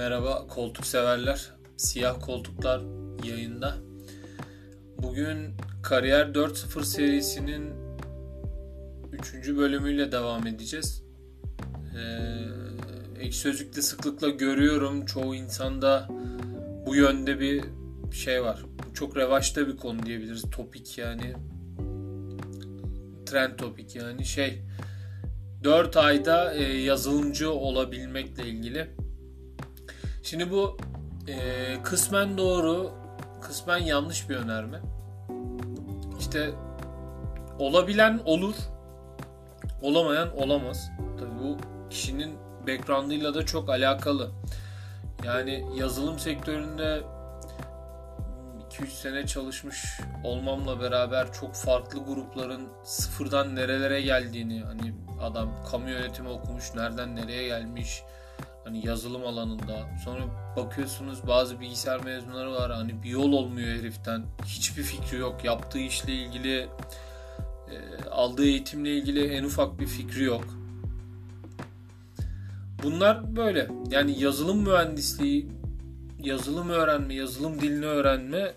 Merhaba koltuk severler. Siyah koltuklar yayında. Bugün Kariyer 4.0 serisinin 3. bölümüyle devam edeceğiz. Ee, ek sözlükte sıklıkla görüyorum çoğu insanda bu yönde bir şey var. Çok revaçta bir konu diyebiliriz. Topik yani trend topik yani şey 4 ayda e, yazılımcı olabilmekle ilgili. Şimdi bu e, kısmen doğru, kısmen yanlış bir önerme. İşte olabilen olur, olamayan olamaz. Tabii bu kişinin background'ıyla da çok alakalı. Yani yazılım sektöründe 2-3 sene çalışmış olmamla beraber çok farklı grupların sıfırdan nerelere geldiğini hani adam kamu yönetimi okumuş nereden nereye gelmiş hani yazılım alanında. Sonra bakıyorsunuz bazı bilgisayar mezunları var. Hani bir yol olmuyor heriften. Hiçbir fikri yok. Yaptığı işle ilgili e, aldığı eğitimle ilgili en ufak bir fikri yok. Bunlar böyle. Yani yazılım mühendisliği yazılım öğrenme yazılım dilini öğrenme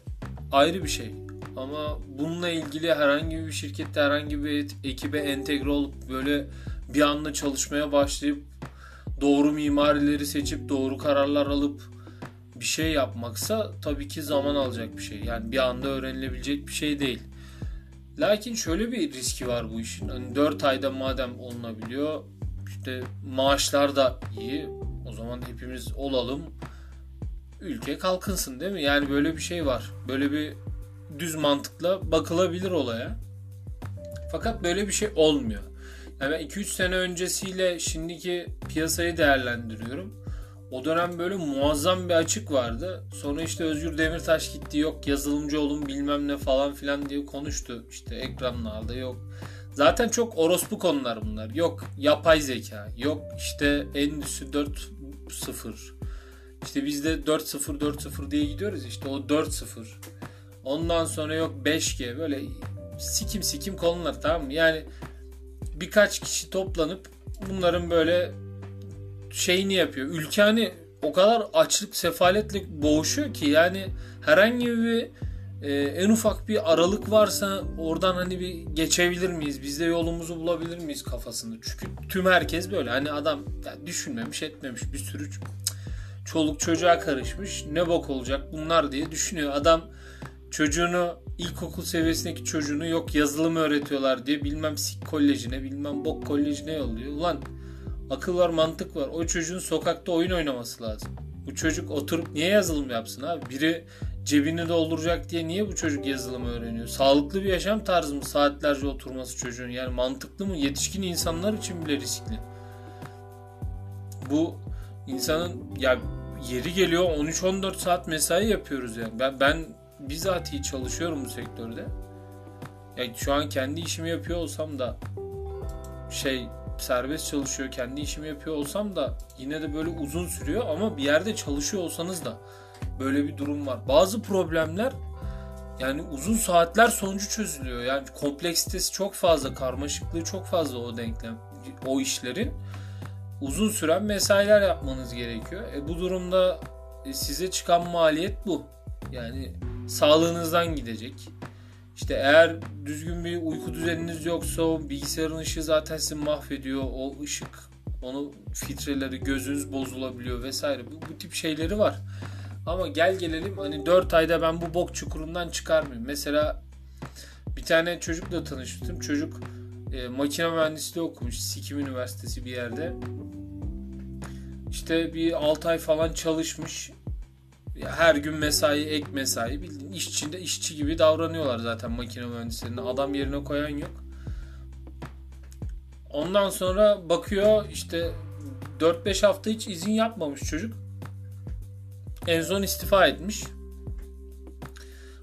ayrı bir şey. Ama bununla ilgili herhangi bir şirkette herhangi bir ekibe entegre olup böyle bir anda çalışmaya başlayıp doğru mimarileri seçip doğru kararlar alıp bir şey yapmaksa tabii ki zaman alacak bir şey. Yani bir anda öğrenilebilecek bir şey değil. Lakin şöyle bir riski var bu işin. Hani 4 ayda madem olunabiliyor işte maaşlar da iyi. O zaman hepimiz olalım. Ülke kalkınsın değil mi? Yani böyle bir şey var. Böyle bir düz mantıkla bakılabilir olaya. Fakat böyle bir şey olmuyor. Ben 2-3 sene öncesiyle şimdiki piyasayı değerlendiriyorum. O dönem böyle muazzam bir açık vardı. Sonra işte Özgür Demirtaş gitti yok yazılımcı olun bilmem ne falan filan diye konuştu. İşte ekranlarda yok. Zaten çok orospu konular bunlar. Yok yapay zeka, yok işte Endüstri 4.0. İşte biz de 4.0 4.0 diye gidiyoruz işte o 4.0. Ondan sonra yok 5G böyle sikim sikim konular tamam mı? Yani birkaç kişi toplanıp bunların böyle şeyini yapıyor. Ülke hani o kadar açlık sefaletle boğuşuyor ki yani herhangi bir e, en ufak bir aralık varsa oradan hani bir geçebilir miyiz? Biz de yolumuzu bulabilir miyiz kafasında? Çünkü tüm herkes böyle. Hani adam yani düşünmemiş etmemiş bir sürü çoluk çocuğa karışmış. Ne bok olacak bunlar diye düşünüyor. Adam çocuğunu ilkokul seviyesindeki çocuğunu yok yazılım öğretiyorlar diye bilmem sik kolejine bilmem bok kolejine yolluyor. Ulan akıl var mantık var. O çocuğun sokakta oyun oynaması lazım. Bu çocuk oturup niye yazılım yapsın abi? Biri cebini dolduracak diye niye bu çocuk yazılım öğreniyor? Sağlıklı bir yaşam tarzı mı saatlerce oturması çocuğun? Yani mantıklı mı? Yetişkin insanlar için bile riskli. Bu insanın ya yeri geliyor 13-14 saat mesai yapıyoruz yani. Ben, ben bizatihi çalışıyorum bu sektörde. Yani şu an kendi işimi yapıyor olsam da şey serbest çalışıyor kendi işimi yapıyor olsam da yine de böyle uzun sürüyor ama bir yerde çalışıyor olsanız da böyle bir durum var. Bazı problemler yani uzun saatler sonucu çözülüyor. Yani kompleksitesi çok fazla, karmaşıklığı çok fazla o denklem, o işlerin. Uzun süren mesailer yapmanız gerekiyor. E bu durumda size çıkan maliyet bu. Yani sağlığınızdan gidecek. İşte eğer düzgün bir uyku düzeniniz yoksa bilgisayarın ışığı zaten sizi mahvediyor. O ışık, onu filtreleri, gözünüz bozulabiliyor vesaire. Bu, bu tip şeyleri var. Ama gel gelelim hani 4 ayda ben bu bok çukurundan çıkarmayayım. Mesela bir tane çocukla tanıştım. Çocuk e, makine mühendisliği okumuş. Sikim Üniversitesi bir yerde. İşte bir 6 ay falan çalışmış her gün mesai, ek mesai bildiğin işçinde işçi gibi davranıyorlar zaten makine mühendislerinde. Adam yerine koyan yok. Ondan sonra bakıyor işte 4-5 hafta hiç izin yapmamış çocuk. En son istifa etmiş.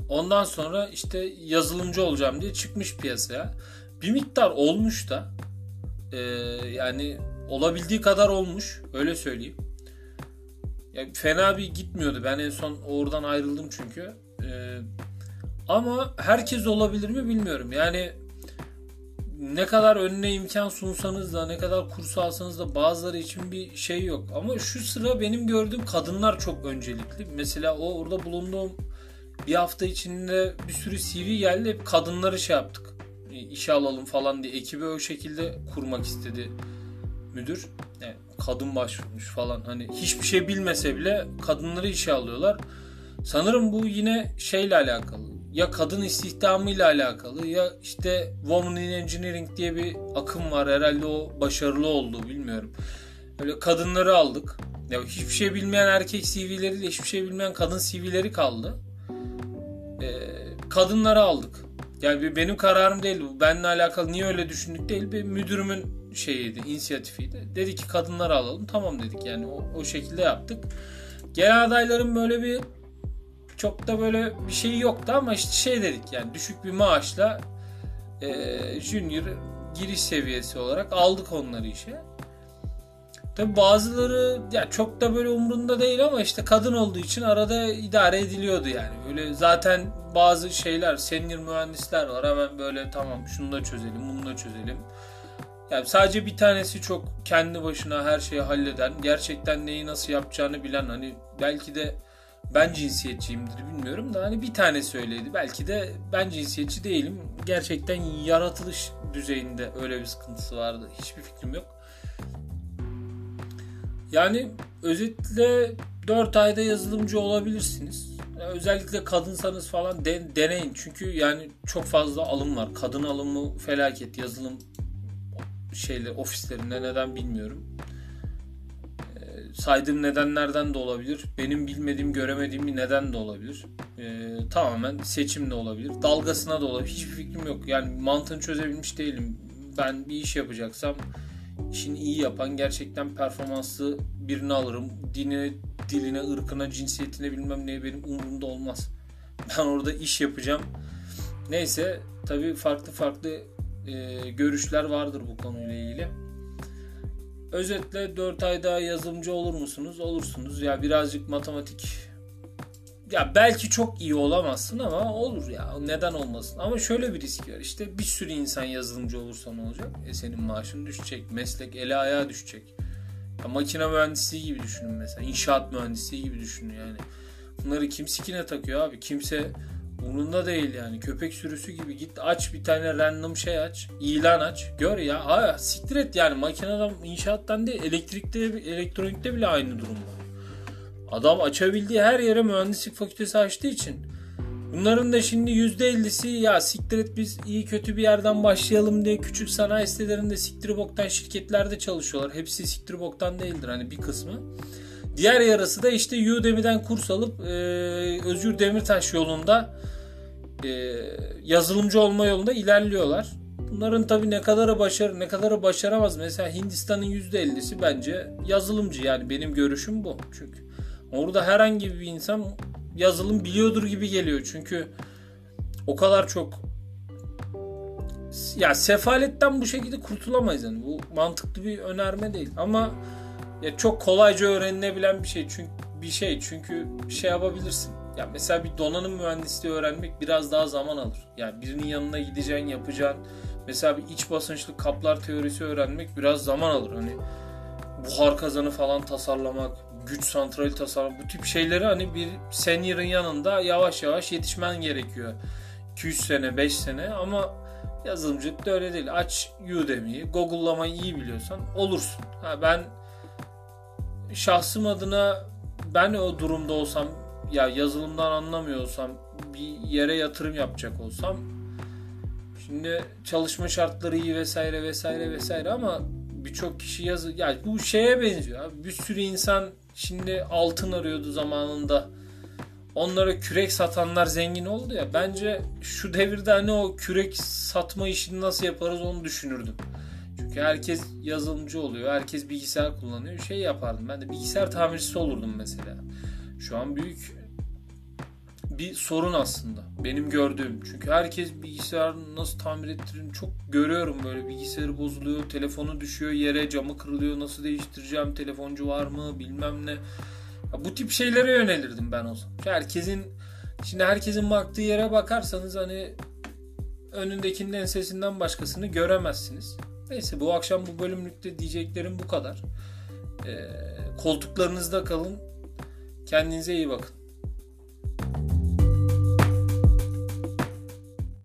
Ondan sonra işte yazılımcı olacağım diye çıkmış piyasaya. Bir miktar olmuş da e, yani olabildiği kadar olmuş öyle söyleyeyim. Ya fena bir gitmiyordu. Ben en son oradan ayrıldım çünkü. Ee, ama herkes olabilir mi bilmiyorum. Yani ne kadar önüne imkan sunsanız da ne kadar kurs alsanız da bazıları için bir şey yok. Ama şu sıra benim gördüğüm kadınlar çok öncelikli. Mesela o orada bulunduğum bir hafta içinde bir sürü CV geldi. Hep kadınları şey yaptık. İşe alalım falan diye. Ekibi o şekilde kurmak istedi müdür. Yani kadın başvurmuş falan. Hani hiçbir şey bilmese bile kadınları işe alıyorlar. Sanırım bu yine şeyle alakalı. Ya kadın istihdamıyla alakalı ya işte Women in Engineering diye bir akım var. Herhalde o başarılı oldu bilmiyorum. Öyle kadınları aldık. Ya hiçbir şey bilmeyen erkek CV'leriyle hiçbir şey bilmeyen kadın CV'leri kaldı. Ee, kadınları aldık. Yani benim kararım değil bu. Benimle alakalı niye öyle düşündük değil. Bir müdürümün şeyiydi, inisiyatifiydi. Dedi ki kadınları alalım. Tamam dedik yani o, o şekilde yaptık. Genel adayların böyle bir çok da böyle bir şey yoktu ama işte şey dedik yani düşük bir maaşla e, junior giriş seviyesi olarak aldık onları işe. Tabi bazıları ya çok da böyle umrunda değil ama işte kadın olduğu için arada idare ediliyordu yani. Böyle zaten bazı şeyler senior mühendisler var hemen böyle tamam şunu da çözelim bunu da çözelim. Yani sadece bir tanesi çok kendi başına her şeyi halleden, gerçekten neyi nasıl yapacağını bilen hani belki de ben cinsiyetçiyimdir bilmiyorum da hani bir tane söyledi. Belki de ben cinsiyetçi değilim. Gerçekten yaratılış düzeyinde öyle bir sıkıntısı vardı. Hiçbir fikrim yok. Yani özetle 4 ayda yazılımcı olabilirsiniz. Özellikle kadınsanız falan de, deneyin. Çünkü yani çok fazla alım var. Kadın alımı felaket yazılım şeyle ofislerinde neden bilmiyorum saydığım nedenlerden de olabilir. Benim bilmediğim, göremediğim bir neden de olabilir. Ee, tamamen seçim de olabilir. Dalgasına da olabilir. Hiçbir fikrim yok. Yani mantığını çözebilmiş değilim. Ben bir iş yapacaksam işini iyi yapan, gerçekten performanslı birini alırım. Dine, diline, ırkına, cinsiyetine bilmem neye benim umurumda olmaz. Ben orada iş yapacağım. Neyse tabii farklı farklı e, görüşler vardır bu konuyla ilgili. Özetle 4 ay daha yazılımcı olur musunuz? Olursunuz. Ya birazcık matematik ya belki çok iyi olamazsın ama olur ya. Neden olmasın? Ama şöyle bir risk var. İşte bir sürü insan yazılımcı olursa ne olacak? E senin maaşın düşecek. Meslek ele ayağa düşecek. Ya makine mühendisliği gibi düşünün mesela. İnşaat mühendisliği gibi düşünün yani. Bunları kim sikine takıyor abi? Kimse Umurunda değil yani. Köpek sürüsü gibi git aç bir tane random şey aç. ilan aç. Gör ya. Ha, siktir et yani. Makineden, inşaattan değil. Elektrikte, elektronikte bile aynı durum var. Adam açabildiği her yere mühendislik fakültesi açtığı için. Bunların da şimdi %50'si ya siktir et biz iyi kötü bir yerden başlayalım diye küçük sanayi sitelerinde siktir boktan şirketlerde çalışıyorlar. Hepsi siktir boktan değildir hani bir kısmı. Diğer yarısı da işte Udemy'den kurs alıp e, Özgür Demirtaş yolunda e, yazılımcı olma yolunda ilerliyorlar. Bunların tabi ne kadarı başarı ne kadarı başaramaz. Mesela Hindistan'ın %50'si bence yazılımcı yani benim görüşüm bu. Çünkü orada herhangi bir insan yazılım biliyordur gibi geliyor. Çünkü o kadar çok ya sefaletten bu şekilde kurtulamayız yani. Bu mantıklı bir önerme değil ama ya çok kolayca öğrenilebilen bir şey çünkü bir şey çünkü şey yapabilirsin. Ya mesela bir donanım mühendisliği öğrenmek biraz daha zaman alır. Yani birinin yanına gideceksin, yapacaksın. Mesela bir iç basınçlı kaplar teorisi öğrenmek biraz zaman alır. Hani buhar kazanı falan tasarlamak, güç santrali tasarlamak bu tip şeyleri hani bir senior'ın yanında yavaş yavaş yetişmen gerekiyor. 200 sene, 5 sene ama yazılımcılık da öyle değil. Aç Udemy'yi, Google'lamayı iyi biliyorsan olursun. Ha ben şahsım adına ben o durumda olsam ya yazılımdan anlamıyor olsam bir yere yatırım yapacak olsam şimdi çalışma şartları iyi vesaire vesaire vesaire ama birçok kişi yazı yani bu şeye benziyor abi. Bir sürü insan şimdi altın arıyordu zamanında. Onlara kürek satanlar zengin oldu ya. Bence şu devirde hani o kürek satma işini nasıl yaparız onu düşünürdüm. Çünkü herkes yazılımcı oluyor. Herkes bilgisayar kullanıyor. Şey yapardım. Ben de bilgisayar tamircisi olurdum mesela. Şu an büyük bir sorun aslında. Benim gördüğüm. Çünkü herkes bilgisayar nasıl tamir ettirin çok görüyorum böyle bilgisayarı bozuluyor, telefonu düşüyor yere, camı kırılıyor, nasıl değiştireceğim, telefoncu var mı bilmem ne. Ya bu tip şeylere yönelirdim ben o zaman. Herkesin şimdi herkesin baktığı yere bakarsanız hani önündekinin ensesinden başkasını göremezsiniz. Neyse bu akşam bu bölümlükte diyeceklerim bu kadar. Ee, koltuklarınızda kalın. Kendinize iyi bakın.